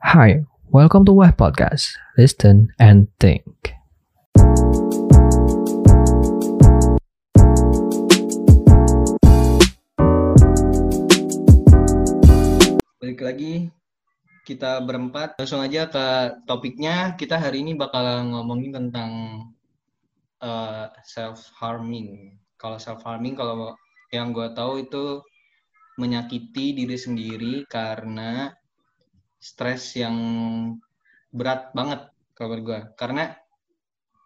Hi, welcome to Web Podcast. Listen and think. Balik lagi kita berempat langsung aja ke topiknya. Kita hari ini bakal ngomongin tentang uh, self harming. Kalau self harming kalau yang gue tahu itu menyakiti diri sendiri karena stres yang berat banget kalau menurut gue. Karena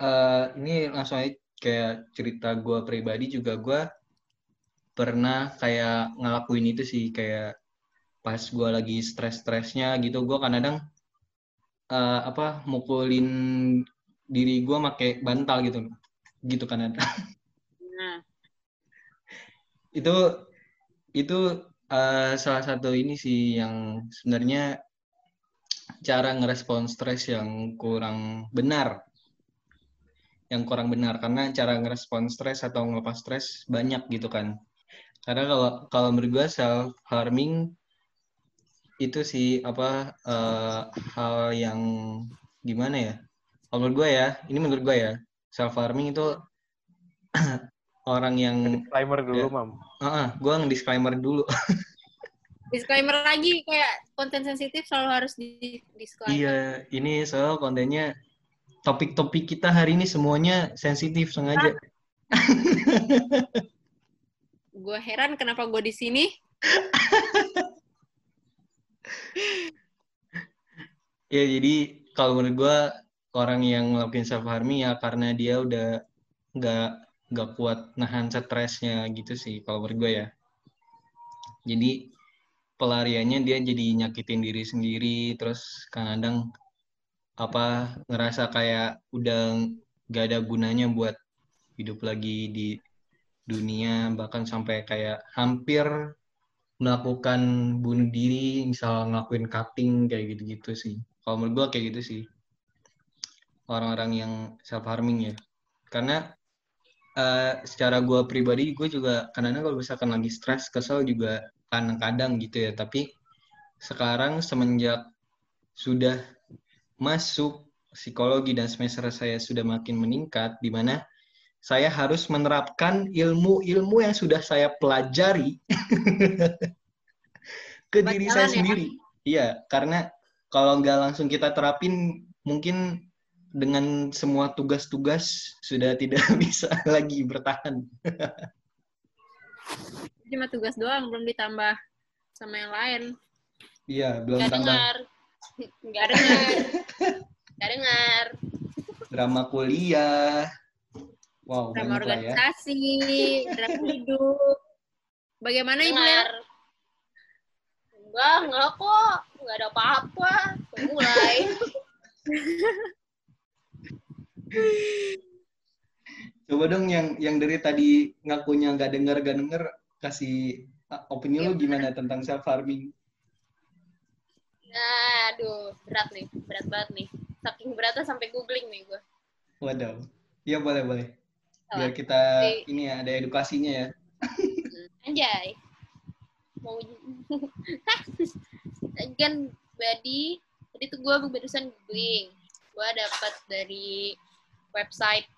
uh, ini langsung aja kayak cerita gue pribadi juga gue pernah kayak ngelakuin itu sih kayak pas gue lagi stres-stresnya gitu gue kadang uh, apa mukulin diri gue pakai bantal gitu gitu kan nah. itu itu uh, salah satu ini sih yang sebenarnya cara ngerespon stres yang kurang benar yang kurang benar karena cara ngerespon stres atau ngelepas stres banyak gitu kan karena kalau kalau menurut gue self harming itu sih apa uh, hal yang gimana ya? Kalau menurut gue ya, ini menurut gue ya, self harming itu orang yang disclaimer dulu, ya, mam. Uh -uh, gue nge-disclaimer dulu. disclaimer lagi kayak konten sensitif selalu harus di disclaimer. Iya, ini soal kontennya topik-topik kita hari ini semuanya sensitif sengaja. gue heran kenapa gue di sini. ya jadi kalau menurut gue orang yang ngelakuin self harming ya karena dia udah nggak nggak kuat nahan stresnya gitu sih kalau menurut gue ya. Jadi pelariannya dia jadi nyakitin diri sendiri terus kadang apa ngerasa kayak udah nggak ada gunanya buat hidup lagi di dunia bahkan sampai kayak hampir melakukan bunuh diri misal ngelakuin cutting kayak gitu-gitu sih. Kalau menurut gue kayak gitu sih. Orang-orang yang self harming ya. Karena uh, secara gue pribadi gue juga kadang kalau misalkan lagi stres kesel juga kadang-kadang gitu ya tapi sekarang semenjak sudah masuk psikologi dan semester saya sudah makin meningkat di mana saya harus menerapkan ilmu-ilmu yang sudah saya pelajari ke diri saya ya? sendiri. Iya, karena kalau nggak langsung kita terapin, mungkin dengan semua tugas-tugas sudah tidak bisa lagi bertahan. Cuma tugas doang, belum ditambah sama yang lain. Iya, belum gak tambah. Dengar. Nggak dengar. Nggak dengar. Drama kuliah. Wow, drama ya. organisasi, ya. drama hidup. Bagaimana Ibu Ler? Enggak, enggak kok. Enggak ada apa-apa. Mulai. Coba dong yang yang dari tadi ngakunya nggak dengar gak denger kasih ah, opini ya, lo gimana tentang self farming? Nah, aduh, berat nih, berat banget nih. Saking beratnya sampai googling nih gue. Waduh, iya boleh boleh. Biar kita Jadi, ini ya ada edukasinya ya. Anjay. Mau kan body tadi tuh gue barusan googling. Gue dapat dari website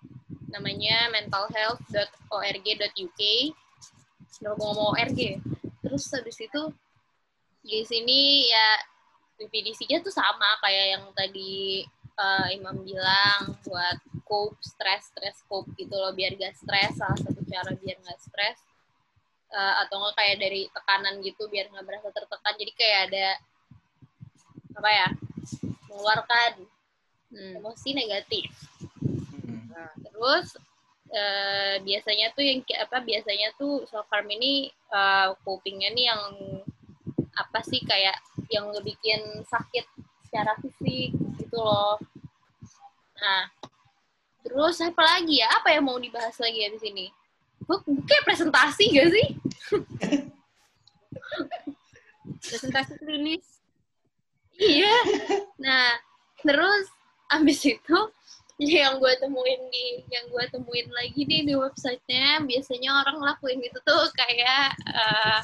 namanya mentalhealth.org.uk udah ngomong org terus habis itu di sini ya definisinya tuh sama kayak yang tadi uh, Imam bilang buat cope stress stress cope gitu loh biar gak stres salah satu cara biar gak stres uh, atau enggak kayak dari tekanan gitu biar nggak merasa tertekan jadi kayak ada apa ya mengeluarkan hmm. emosi negatif hmm. nah, terus uh, biasanya tuh yang apa biasanya tuh self harm ini uh, copingnya nih yang apa sih kayak yang ngebikin sakit secara fisik gitu loh nah Terus apa lagi ya? Apa yang mau dibahas lagi ya di sini? Kayak presentasi gak sih? presentasi klinis. Iya. Nah, terus abis itu yang gue temuin di yang gue temuin lagi nih di websitenya biasanya orang lakuin itu tuh kayak uh,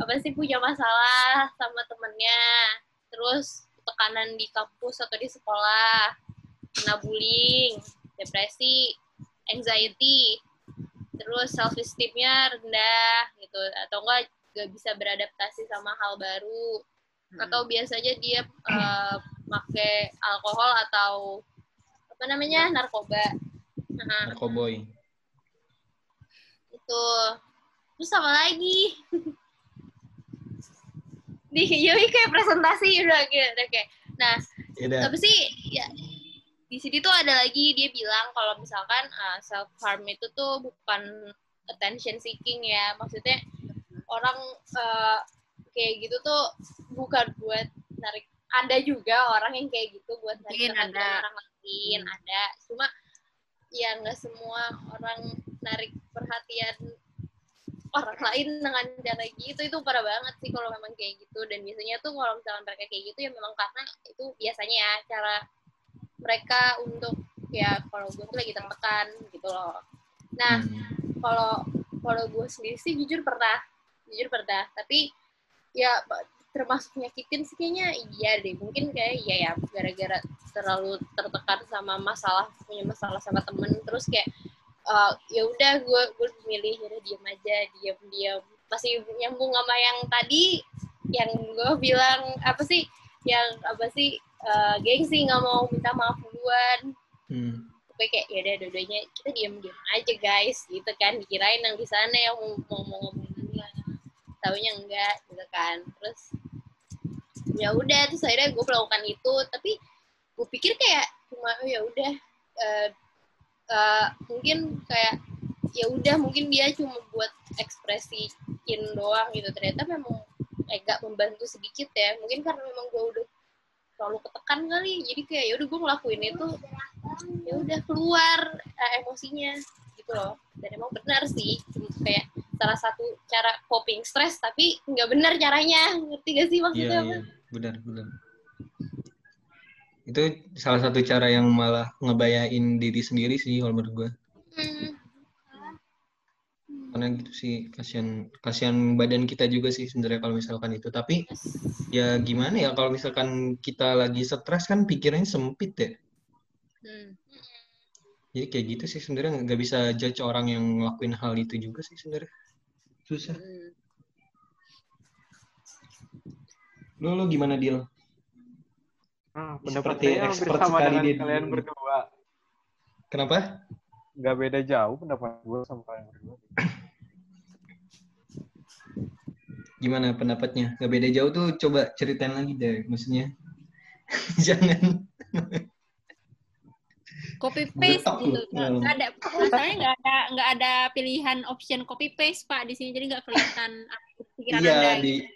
apa sih punya masalah sama temennya terus tekanan di kampus atau di sekolah, kena bullying, depresi, anxiety, terus self esteemnya rendah gitu atau enggak gak bisa beradaptasi sama hal baru hmm. atau biasanya dia uh, make alkohol atau apa namanya? Narkoba. Nah, narkoboy. Itu. Terus sama lagi. Di Yoi kayak presentasi udah kayak udah kayak nah Yaudah. tapi sih? Ya di sini tuh ada lagi dia bilang kalau misalkan uh, eh, self harm itu tuh bukan attention seeking ya. Maksudnya orang uh, kayak gitu tuh bukan buat narik ada juga orang yang kayak gitu buat narik perhatian orang lain hmm. ada. Cuma ya nggak semua orang narik perhatian orang lain dengan cara gitu. Itu parah banget sih kalau memang kayak gitu. Dan biasanya tuh kalau misalnya mereka kayak gitu ya memang karena itu biasanya ya cara mereka untuk ya kalau gue tuh lagi tertekan gitu loh. Nah hmm. kalau kalau gue sendiri sih jujur pernah jujur pernah. Tapi ya termasuk nyakitin sih kayaknya iya deh. Mungkin kayak iya ya gara-gara terlalu tertekan sama masalah punya masalah sama temen. Terus kayak uh, ya udah gue gue milih ya diem aja diem diem masih nyambung sama yang tadi yang gue bilang apa sih? Yang apa sih? Uh, gengsi nggak mau minta maaf duluan. Hmm. gue kayak ya udah dua-duanya kita diem diem aja guys. Gitu kan dikirain yang di sana yang mau mau, ngomong duluan. Tahunya enggak gitu kan. Terus ya udah terus akhirnya gue melakukan itu. Tapi gue pikir kayak cuma oh ya udah uh, uh, mungkin kayak ya udah mungkin dia cuma buat ekspresiin doang gitu. Ternyata memang agak membantu sedikit ya. Mungkin karena memang gue udah terlalu ketekan kali. Jadi kayak ya udah gue ngelakuin itu. Ya udah keluar uh, emosinya gitu loh. Dan emang benar sih kayak salah satu cara coping stress tapi nggak benar caranya. Ngerti gak sih maksudnya iya, iya. benar benar. Itu salah satu cara yang malah ngebayain diri sendiri sih kalau menurut gue hmm. karena gitu sih kasihan kasihan badan kita juga sih sebenarnya kalau misalkan itu. Tapi ya gimana ya kalau misalkan kita lagi stres kan pikirannya sempit ya. Hmm. jadi kayak gitu sih sebenarnya. Nggak bisa judge orang yang ngelakuin hal itu juga sih sebenarnya susah hmm. lo lo gimana deal Ah, pendapat Seperti saya hampir sama dengan di kalian berdua. Kenapa? Gak beda jauh pendapat gue sama kalian berdua. Gimana pendapatnya? Gak beda jauh tuh coba ceritain lagi deh, maksudnya. Jangan. Copy paste gitu nggak ada masalahnya nggak ada nggak ada pilihan option copy paste pak di sini jadi nggak kelihatan pikiran iya, anda di, gitu.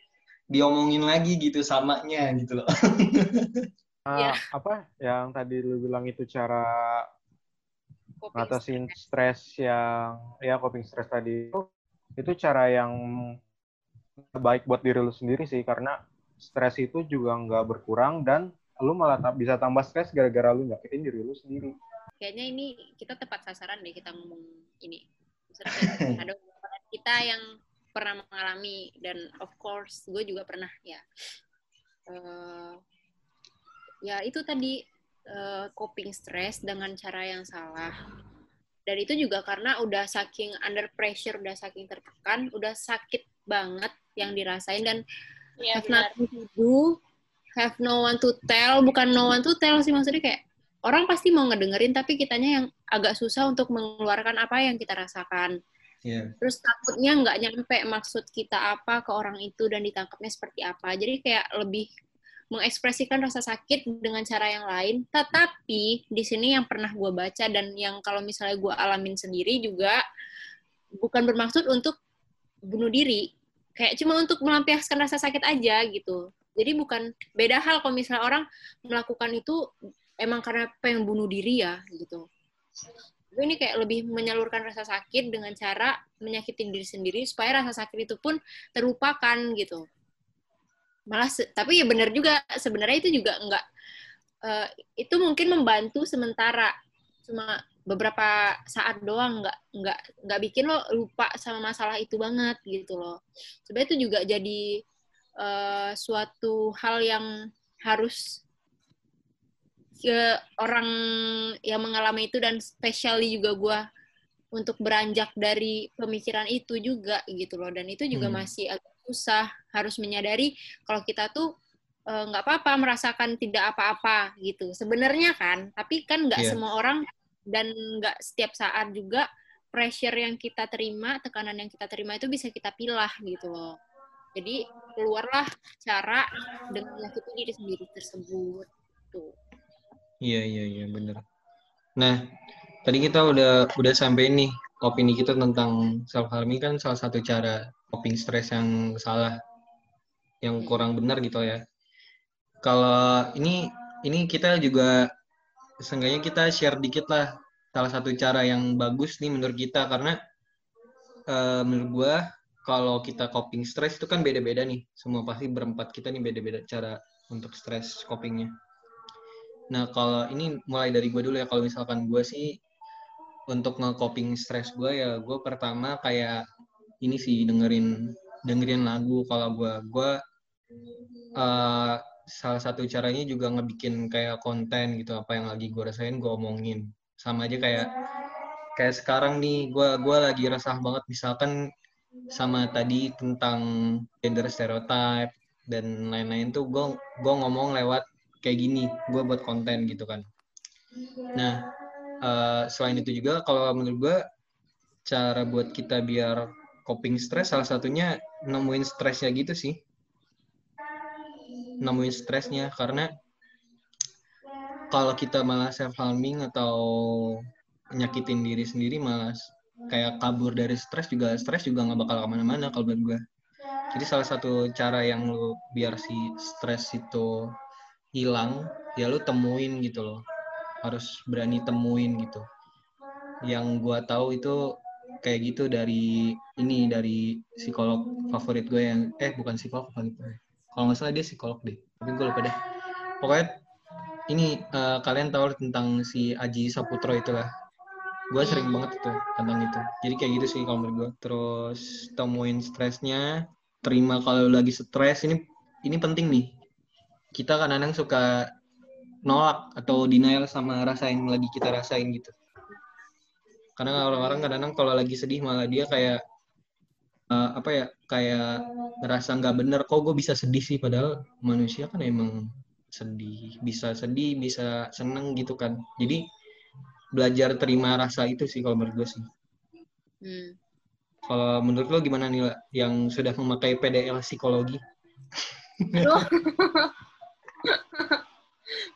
diomongin lagi gitu samanya gitu loh uh, ya. apa yang tadi lu bilang itu cara ngatasin stres yang ya coping stres tadi itu itu cara yang baik buat diri lu sendiri sih karena stres itu juga nggak berkurang dan lu malah bisa tambah stres gara-gara lu nyakitin diri lu sendiri. Kayaknya ini kita tepat sasaran deh kita ngomong ini. ada kita yang pernah mengalami dan of course gue juga pernah ya. Uh, ya itu tadi uh, coping stress dengan cara yang salah dan itu juga karena udah saking under pressure udah saking tertekan udah sakit banget yang dirasain dan ya, have nothing to do have no one to tell bukan no one to tell sih maksudnya kayak orang pasti mau ngedengerin tapi kitanya yang agak susah untuk mengeluarkan apa yang kita rasakan yeah. terus takutnya nggak nyampe maksud kita apa ke orang itu dan ditangkapnya seperti apa jadi kayak lebih mengekspresikan rasa sakit dengan cara yang lain. Tetapi di sini yang pernah gue baca dan yang kalau misalnya gue alamin sendiri juga bukan bermaksud untuk bunuh diri, kayak cuma untuk melampiaskan rasa sakit aja gitu. Jadi bukan beda hal kalau misalnya orang melakukan itu emang karena pengen bunuh diri ya gitu. Tapi ini kayak lebih menyalurkan rasa sakit dengan cara menyakitin diri sendiri supaya rasa sakit itu pun terlupakan gitu. Malah tapi ya benar juga sebenarnya itu juga enggak uh, itu mungkin membantu sementara. Cuma beberapa saat doang nggak nggak nggak bikin lo lupa sama masalah itu banget gitu loh. Sebenarnya itu juga jadi uh, suatu hal yang harus ke orang yang mengalami itu dan spesialnya juga gue untuk beranjak dari pemikiran itu juga gitu loh. Dan itu juga Hmm. masih agak susah harus menyadari kalau kita tuh eh, nggak apa-apa merasakan tidak apa-apa gitu. Sebenarnya kan tapi kan nggak Iya. semua orang dan nggak setiap saat juga pressure yang kita terima tekanan yang kita terima itu bisa kita pilah gitu loh. Jadi keluarlah cara dengan menyakiti diri sendiri tersebut. Tuh Iya iya iya bener. Nah tadi kita udah udah sampai nih opini kita tentang self harming kan salah satu cara coping stres yang salah, yang kurang benar gitu ya. Kalau ini ini kita juga seenggaknya kita share dikit lah salah satu cara yang bagus nih menurut kita karena eh, menurut gua kalau kita coping stres itu kan beda-beda nih. Semua pasti berempat kita nih beda-beda cara untuk stres copingnya. Nah, kalau ini mulai dari gue dulu ya. Kalau misalkan gue sih untuk nge-coping stres gue ya, gue pertama kayak ini sih dengerin dengerin lagu. Kalau gue gue eh, salah satu caranya juga ngebikin kayak konten gitu apa yang lagi gue rasain gue omongin. Sama aja kayak kayak sekarang nih gue gue lagi resah banget misalkan sama tadi tentang gender stereotype dan lain-lain tuh gue gue ngomong lewat kayak gini gue buat konten gitu kan. Nah eh, selain itu juga kalau menurut gue cara buat kita biar coping stres salah satunya nemuin stresnya gitu sih. Nemuin stresnya karena kalau kita malah self harming atau nyakitin diri sendiri malah kayak kabur dari stres juga stres juga nggak bakal ke mana-mana kalau buat gue jadi salah satu cara yang lu biar si stres itu hilang ya lu temuin gitu loh. Harus berani temuin gitu. Yang gua tahu itu kayak gitu dari ini dari psikolog favorit gue yang eh bukan psikolog favorit gue kalau nggak salah dia psikolog deh. Tapi gue lupa deh. Pokoknya ini eh, kalian tahu tentang si Aji Saputro itulah gue sering banget itu tentang itu. Jadi kayak gitu sih kalau menurut gue terus temuin stresnya terima kalau lagi stres. Ini ini penting nih kita kadang-kadang suka nolak atau denial sama rasa yang lagi kita rasain gitu. Karena orang-orang kadang-kadang kalau lagi sedih malah dia kayak eh, apa ya kayak ngerasa nggak bener kok gue bisa sedih sih? Padahal manusia kan emang sedih bisa sedih bisa seneng gitu kan. Jadi belajar terima rasa itu sih kalau menurut gue sih. Hmm. kalau menurut lo gimana nih yang sudah memakai PDL psikologi.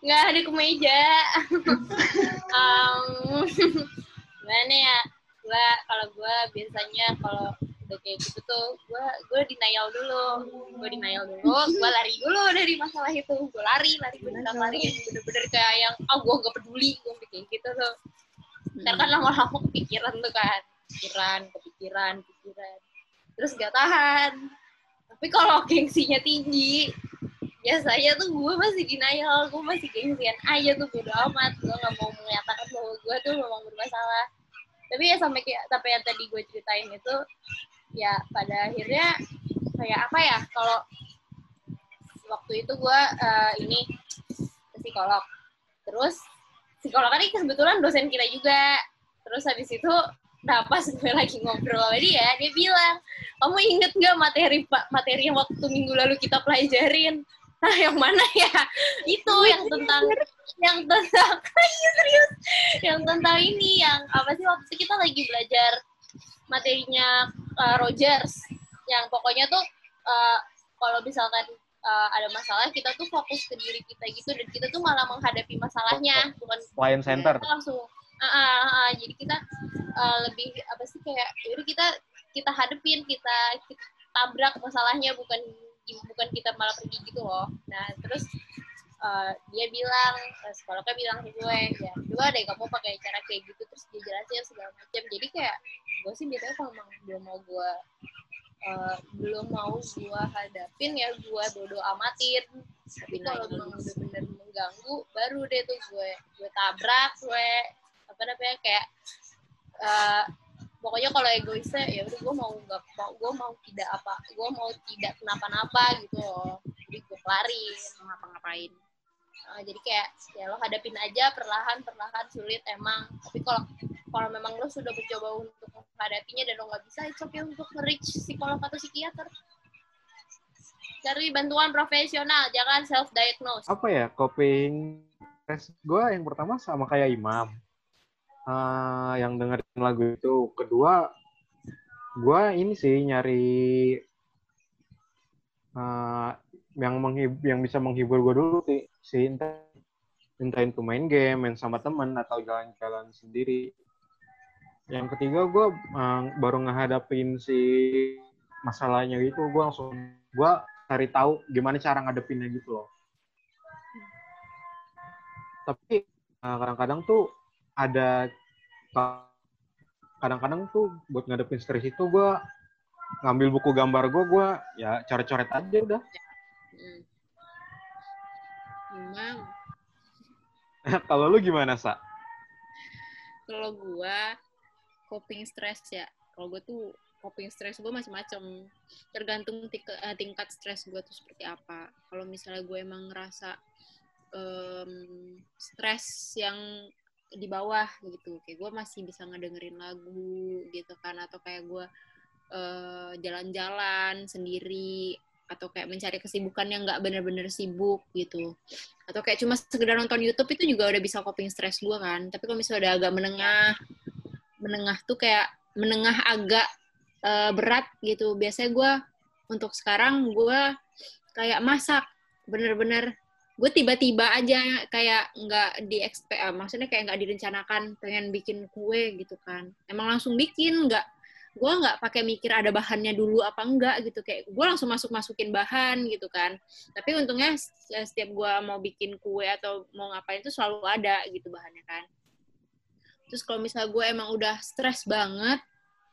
Nggak ada kemeja. um, gimana ya? Gua kalau gua biasanya kalau udah kayak gitu tuh, gua gua denial dulu. Gua denial dulu, gua lari dulu dari masalah itu. Gua lari, lari beneran lari bener-bener kayak yang ah gua gak peduli, gua kayak gitu tuh. Ntar kan lama-lama kepikiran tuh kan. Pikiran, kepikiran, pikiran. Terus gak tahan. Tapi kalau gengsinya tinggi, biasanya tuh gue masih denial, gue masih gengsian aja tuh bodo amat, gue nggak mau menyatakan bahwa gue tuh memang bermasalah. Tapi ya sampai kayak sampai yang tadi gue ceritain itu, ya pada akhirnya kayak apa ya? Kalau waktu itu gue eh, ini ke psikolog, terus psikolog kan kebetulan dosen kita juga, terus habis itu Nah, gue lagi ngobrol sama dia, dia bilang, kamu inget nggak materi materi yang waktu minggu lalu kita pelajarin? Nah, yang mana ya? Itu yang tentang yang tentang iya serius, yang tentang ini yang apa sih waktu itu kita lagi belajar materinya uh, Rogers, yang pokoknya tuh uh, kalau misalkan uh, ada masalah kita tuh fokus ke diri kita gitu dan kita tuh malah menghadapi masalahnya bukan Client center. kita langsung ah, ah, ah, jadi kita uh, lebih apa sih kayak jadi kita kita hadepin kita, kita tabrak masalahnya bukan bukan kita malah pergi gitu loh. Nah terus uh, dia bilang uh, psikolognya bilang ke gue ya coba deh kamu pakai cara kayak gitu terus dia jelasin segala macam. Jadi kayak gue sih biasanya kalau emang belum mau gue uh, belum mau gue hadapin ya gue bodo amatin. Tapi kalau memang bener-bener mengganggu baru deh tuh gue gue tabrak gue apa namanya kayak uh, pokoknya kalau egoisnya ya udah gue mau nggak mau gue mau tidak apa gue mau tidak kenapa-napa gitu loh. Jadi gue kelarin ngapa-ngapain. Uh, jadi kayak ya lo hadapin aja perlahan perlahan sulit emang. Tapi kalau kalau memang lo sudah mencoba untuk menghadapinya dan lo nggak bisa itu okay untuk reach psikolog atau psikiater. Cari bantuan profesional jangan self diagnose apa ya coping stress gue yang pertama sama kayak Imam uh, yang dengerin lagu itu. Kedua gue ini sih nyari uh, yang menghib yang bisa menghibur gue dulu sih si entah main game main sama temen atau jalan-jalan sendiri. Yang ketiga gue uh, baru ngehadapin si masalahnya gitu gue langsung gue cari tahu gimana cara ngadepinnya gitu loh. Tapi kadang eh, kadang-kadang tuh ada kadang-kadang tuh buat ngadepin stres itu gue ngambil buku gambar gue gue ya coret-coret aja udah hmm. Emang. Kalau lu gimana, Sa? Kalau gua coping stress ya. Kalau gua tuh coping stress gue macam-macam tergantung eh, tingkat stres gue tuh seperti apa kalau misalnya gue emang ngerasa um, stres yang di bawah gitu. Kayak gue masih bisa ngedengerin lagu gitu kan atau kayak gue uh, jalan-jalan sendiri atau kayak mencari kesibukan yang nggak bener-bener sibuk gitu. Atau kayak cuma sekedar nonton YouTube itu juga udah bisa coping stress gue kan. Tapi kalau misalnya udah agak menengah menengah tuh kayak menengah agak uh, berat gitu. Biasanya gue untuk sekarang gue kayak masak bener-bener gue tiba-tiba aja kayak nggak di uh, maksudnya kayak nggak direncanakan pengen bikin kue gitu kan. Emang langsung bikin nggak gue nggak pakai mikir ada bahannya dulu apa enggak gitu. Kayak gue langsung masuk masukin bahan gitu kan. Tapi untungnya setiap gue mau bikin kue atau mau ngapain itu selalu ada gitu bahannya kan. Terus kalau misalnya gue emang udah stres banget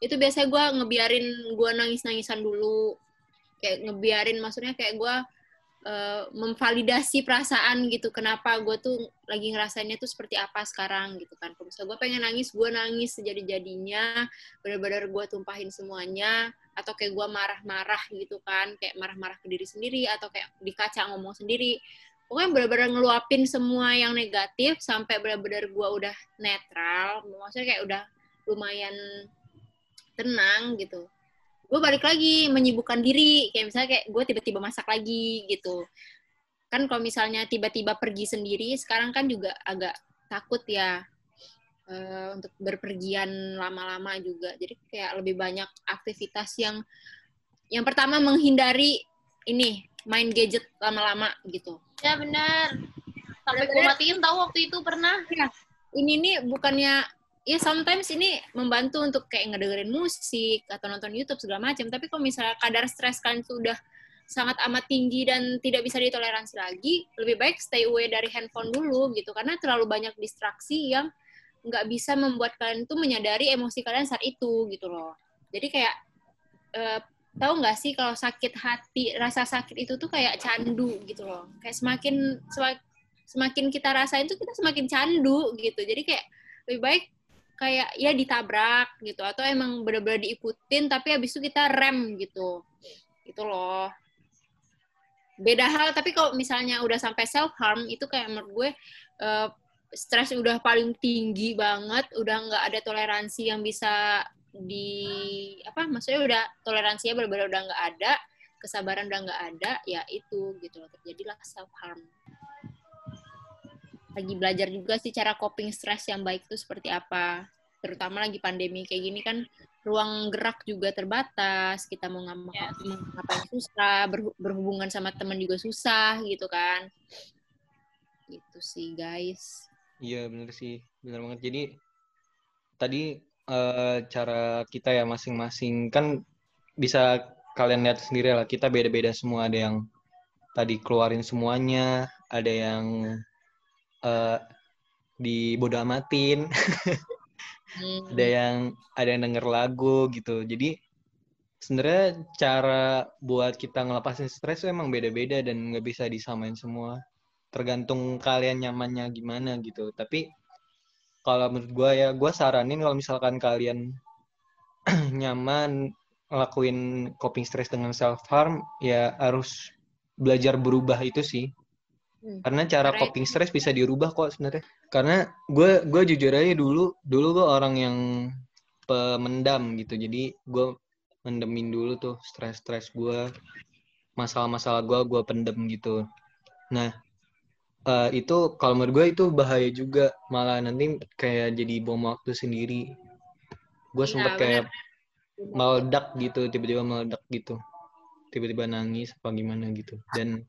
itu biasanya gue ngebiarin gue nangis nangisan dulu. Kayak ngebiarin maksudnya kayak gue uh, memvalidasi perasaan gitu kenapa gue tuh lagi ngerasainnya tuh seperti apa sekarang gitu kan. Kalau misalnya gue pengen nangis gue nangis sejadi jadinya benar-benar gue tumpahin semuanya atau kayak gue marah-marah gitu kan kayak marah-marah ke diri sendiri atau kayak di kaca ngomong sendiri. Pokoknya benar-benar ngeluapin semua yang negatif sampai benar-benar gue udah netral maksudnya kayak udah lumayan tenang gitu gue balik lagi menyibukkan diri. Kayak misalnya kayak gue tiba-tiba masak lagi gitu. Kan kalau misalnya tiba-tiba pergi sendiri sekarang kan juga agak takut ya uh, untuk berpergian lama-lama juga. Jadi kayak lebih banyak aktivitas yang yang pertama menghindari ini main gadget lama-lama gitu. Ya benar. Sampai gue matiin tahu waktu itu pernah. Ya, ini nih bukannya ya sometimes ini membantu untuk kayak ngedengerin musik atau nonton YouTube segala macam. Tapi kalau misalnya kadar stres kalian itu udah sangat amat tinggi dan tidak bisa ditoleransi lagi, lebih baik stay away dari handphone dulu gitu. Karena terlalu banyak distraksi yang nggak bisa membuat kalian tuh menyadari emosi kalian saat itu gitu loh. Jadi kayak uh, tahu nggak sih kalau sakit hati, rasa sakit itu tuh kayak candu gitu loh. Kayak semakin semakin kita rasain tuh kita semakin candu gitu. Jadi kayak lebih baik kayak ya ditabrak gitu atau emang benar-benar diikutin tapi habis itu kita rem gitu. Itu loh. Beda hal tapi kalau misalnya udah sampai self harm itu kayak menurut gue uh, stres udah paling tinggi banget udah nggak ada toleransi yang bisa di apa maksudnya udah toleransinya benar-benar udah nggak ada kesabaran udah nggak ada ya itu gitu loh. Terjadilah self harm lagi belajar juga sih cara coping stress yang baik itu seperti apa. Terutama lagi pandemi kayak gini kan ruang gerak juga terbatas, kita mau ngapain, yes. ngapain susah, berhubungan sama teman juga susah gitu kan. Gitu sih guys. Iya bener sih, bener banget. Jadi tadi uh, cara kita ya masing-masing kan bisa kalian lihat sendiri lah kita beda-beda semua ada yang tadi keluarin semuanya ada yang uh, dibodoh amatin. Hmm. ada yang ada yang denger lagu gitu. Jadi sebenarnya cara buat kita ngelepasin stres itu emang beda-beda dan nggak bisa disamain semua. Tergantung kalian nyamannya gimana gitu. Tapi kalau menurut gue ya gue saranin kalau misalkan kalian nyaman ngelakuin coping stress dengan self harm ya harus belajar berubah itu sih Hmm. Karena cara Karena- coping stres bisa dirubah kok sebenarnya. Karena gue gue jujur aja dulu dulu gue orang yang pemendam gitu. Jadi gue mendemin dulu tuh stres-stres gue, masalah-masalah gue gue pendem gitu. Nah eh, itu kalau menurut gue itu bahaya juga malah nanti kayak jadi bom waktu sendiri. Gue Iya, sempet bener. kayak meledak gitu tiba-tiba meledak gitu tiba-tiba nangis apa gimana gitu dan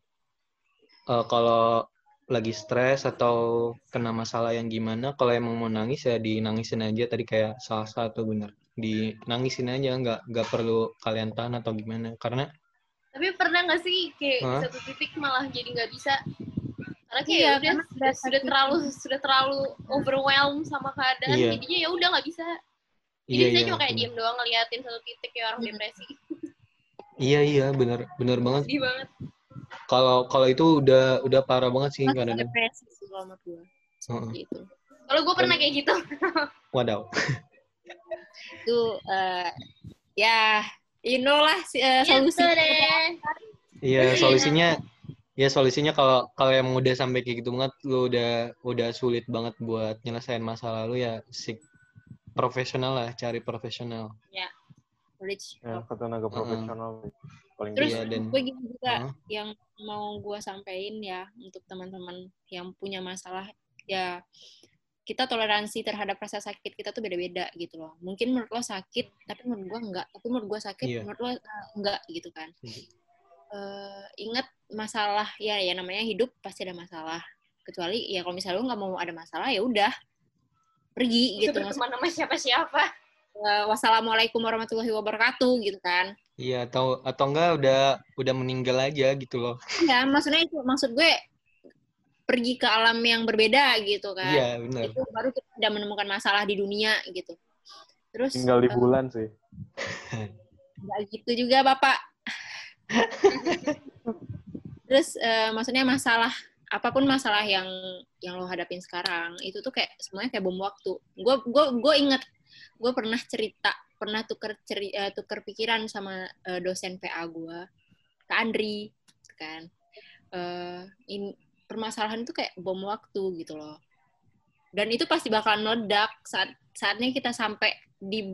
eh, kalau lagi stres atau kena masalah yang gimana kalau emang mau nangis ya dinangisin aja tadi kayak salah satu bener dinangisin aja nggak nggak perlu kalian tahan atau gimana karena Tapi pernah nggak sih kayak Hah? satu titik malah jadi nggak bisa? Karena kayak Iya, udah, karena sudah, udah sudah terlalu sudah terlalu overwhelmed sama keadaan, Iya. jadinya ya udah nggak bisa. Jadi iya saya iya cuma kayak bener. diem doang ngeliatin satu titik kayak orang Hmm. depresi. iya iya bener bener banget Sedih banget. Kalau kalau itu udah udah parah banget sih kadang depresi sih kalau menurut gue. Heeh. Gitu. Kalau gue pernah kayak gitu. wadaw Itu eh, ya you know lah si- eh, Gitu solusi. deh. Iya, solusinya ya solusinya kalau kalau yang udah sampai kayak gitu banget lu udah udah sulit banget buat nyelesain masalah lu ya sik profesional lah, cari profesional. Rich. Ya, ke tenaga profesional paling Terus Iya, dan- gue gini juga Heeh. yang mau gue sampein ya untuk teman-teman yang punya masalah ya kita toleransi terhadap rasa sakit kita tuh beda-beda gitu loh. Mungkin menurut lo sakit, tapi menurut gue enggak. Tapi menurut gue sakit, Iya. menurut lo eh, enggak gitu kan. Eh, ingat masalah ya ya namanya hidup pasti ada masalah. Kecuali ya kalau misalnya lo nggak mau ada masalah ya udah pergi Gitu gitu. Berteman sama siapa-siapa. Eh, wassalamualaikum warahmatullahi wabarakatuh gitu kan. Iya, atau atau enggak udah udah meninggal aja gitu loh. Ya, maksudnya itu maksud gue pergi ke alam yang berbeda gitu kan. Iya, benar. Itu baru kita tidak menemukan masalah di dunia gitu. Terus tinggal di eh, bulan sih. nggak gitu juga Bapak. Terus eh, maksudnya masalah apa pun masalah yang yang lo hadapin sekarang itu tuh kayak semuanya kayak bom waktu. Gue gue gue inget gue pernah cerita pernah tuker ceri, eh, tuker pikiran sama eh, dosen PA gue ke Andri kan. Eh, in, permasalahan itu kayak bom waktu gitu loh. Dan itu pasti bakalan meledak saat saatnya kita sampai di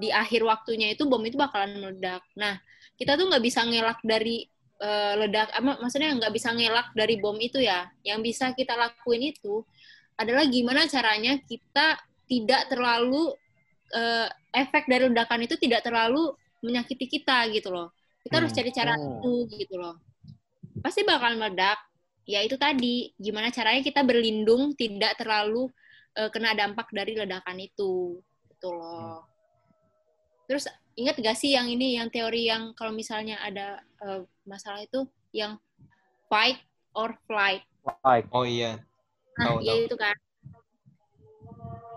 di akhir waktunya itu bom itu bakalan meledak. Nah, kita tuh nggak bisa ngelak dari eh, ledak, ama, maksudnya nggak bisa ngelak dari bom itu ya. Yang bisa kita lakuin itu adalah gimana caranya kita tidak terlalu eh, efek dari ledakan itu tidak terlalu menyakiti kita gitu loh. Kita harus Hmm. cari cara Hmm. itu gitu loh. Pasti bakal meledak. Ya itu tadi, gimana caranya kita berlindung tidak terlalu eh, kena dampak dari ledakan itu. Gitu loh. Terus ingat gak sih yang ini yang teori yang kalau misalnya ada eh, masalah itu yang fight or flight. Like, Oh iya. Nah, Tahu, ya tahu. itu kan.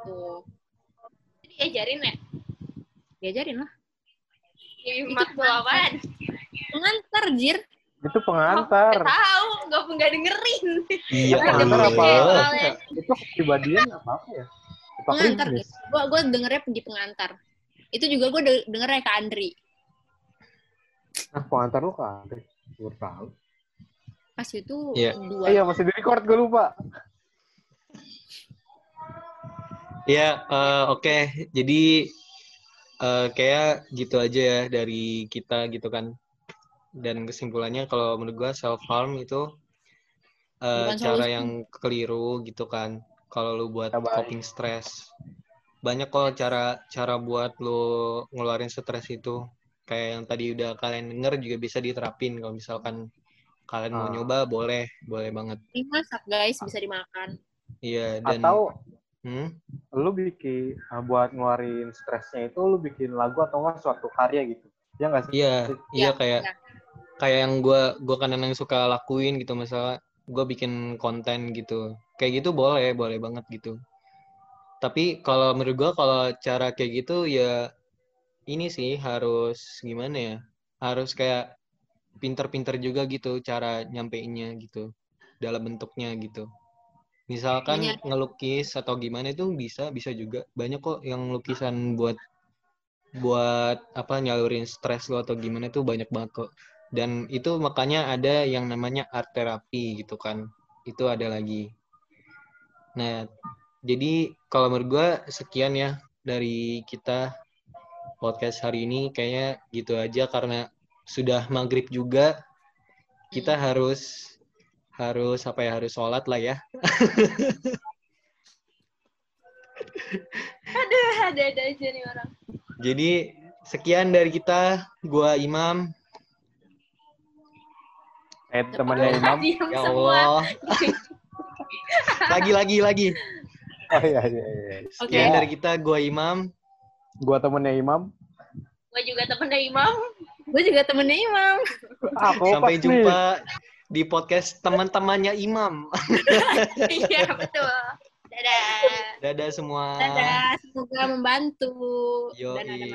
Tuh, Diajarin ya? diajarin lah. Ya, mat tuh apaan? Pengantar, Jir. itu pengantar. Gak tahu, gak nggak dengerin. Iya, pengantar apa? Itu kepribadian apa apa ya? Apa Pengantar gitu. Gua gua dengernya di pengantar. Itu juga gue de dengernya ke Andri. Nah, pengantar lu kan? Gue tahu. Pas itu Iya. dua. Eh, iya masih di record gue lupa. Ya, eh, oke. Jadi eh, kayak gitu aja ya dari kita gitu kan. Dan kesimpulannya kalau menurut gua self harm itu eh, Bukan cara solusi. yang keliru gitu kan. Kalau lu buat baik. coping stress. Banyak kok cara cara buat lu ngeluarin stres itu. Kayak yang tadi udah kalian denger juga bisa diterapin kalau misalkan kalian mau Ah. nyoba boleh, boleh banget. Ini masak guys, bisa dimakan. Iya dan Atau hmm? lu bikin uh, buat ngeluarin stresnya itu lu bikin lagu atau enggak suatu karya gitu. Ya nggak sih? Iya, iya Ya, kayak ya. kayak yang gua gua kadang suka lakuin gitu misalnya gua bikin konten gitu. Kayak gitu boleh, boleh banget gitu. Tapi kalau menurut gua kalau cara kayak gitu ya ini sih harus gimana ya? Harus kayak pinter-pinter juga gitu cara nyampeinnya gitu dalam bentuknya gitu. Misalkan Banyak. ngelukis atau gimana itu bisa, bisa juga. Banyak kok yang lukisan buat buat apa nyalurin stres lo atau gimana itu banyak banget kok. Dan itu makanya ada yang namanya art therapy gitu kan. itu ada lagi. Nah, jadi kalau menurut gue sekian ya dari kita podcast hari ini kayaknya gitu aja karena sudah maghrib juga kita harus harus apa ya harus sholat lah ya. Aduh, ada-ada aja nih orang. Jadi sekian dari kita, gua Imam. Eh temannya Imam. Ya. Allah. lagi lagi lagi. Oh iya iya iya. Sekian Oke. dari kita, gua Imam. Gua temennya Imam. Gue juga temennya Imam. Gue juga temennya Imam. Aku Sampai jumpa di podcast teman-temannya Imam. Iya, betul. Dadah. Dadah semua. Dadah, semoga membantu. Yoi. Dan ada.